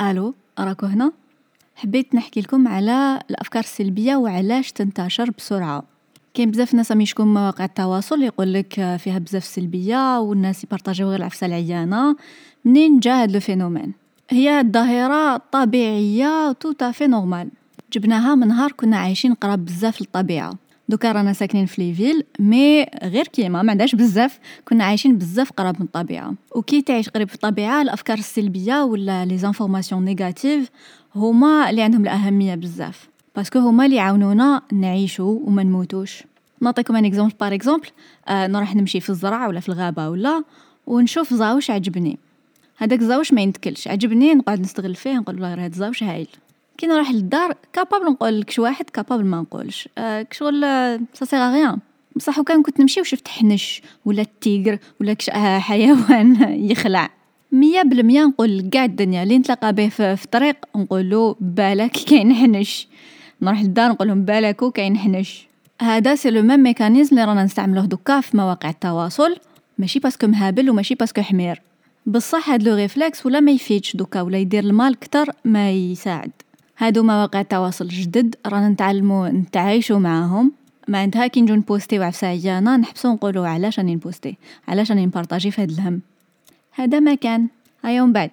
ألو راكو هنا؟ حبيت نحكي لكم على الأفكار السلبية وعلاش تنتشر بسرعة. كاين بزاف ناس يشكون مواقع التواصل يقول لك فيها بزاف سلبية والناس يبارطاجيو غير العفسة العيانة. منين جا هاد le phénomène؟ هي ظاهره طبيعية tout à fait normale. جبناها من نهار كنا عايشين قراب بزاف للطبيعة. دوكا رانا ساكنين في les villes mais غير كيما ما عندهاش بزاف كنا عايشين بزاف قراب من الطبيعة. وكي تعيش قريب في الطبيعة الأفكار السلبية ولا les informations négatives هما اللي عندهم الأهمية بزاف. parce que هما اللي يعاونونا نعيشو وما نموتوش. نعطيكم un exemple par exemple آه نروح نمشي في الزرع ولا في الغابة ولا ونشوف زاوش عجبني. هذاك الزاوش ما ينتكلش عجبني نقعد نستغل فيه نقول والله هذا الزاوش هايل. كي نروح للدار capable نقول لك واحد capable ما نقولش. أه كشغل سا سيغ غيان بصح وكان كنت نمشي وشفت حنش ولا ال tigre ولا كش آه حيوان يخلع. مية بالمية نقول قاع الدنيا. اللي نتلاقى به في الطريق نقولو بالك كاين حنش. نروح للدار نقول لهم بالكو كاين حنش. هذا c'est le même mécanisme اللي رانا نستعملوه دوكا في مواقع التواصل. ماشي parce que مهابل وماشي parce que حمير. بصح هاد le réflexe ولا ما يفيدش دوكا ولا يدير ال mal كتر ما يساعد. هادو مواقع التواصل جدد رانا نتعلمو نتعايشو معاهم. معناتها كي نجو نبوستيو عفسة عيانة نحبسو نقولو علاش راني نبوستي؟ علاش راني نبارطاجي في هاد الهم؟ هذا ما كان. هيا من بعد.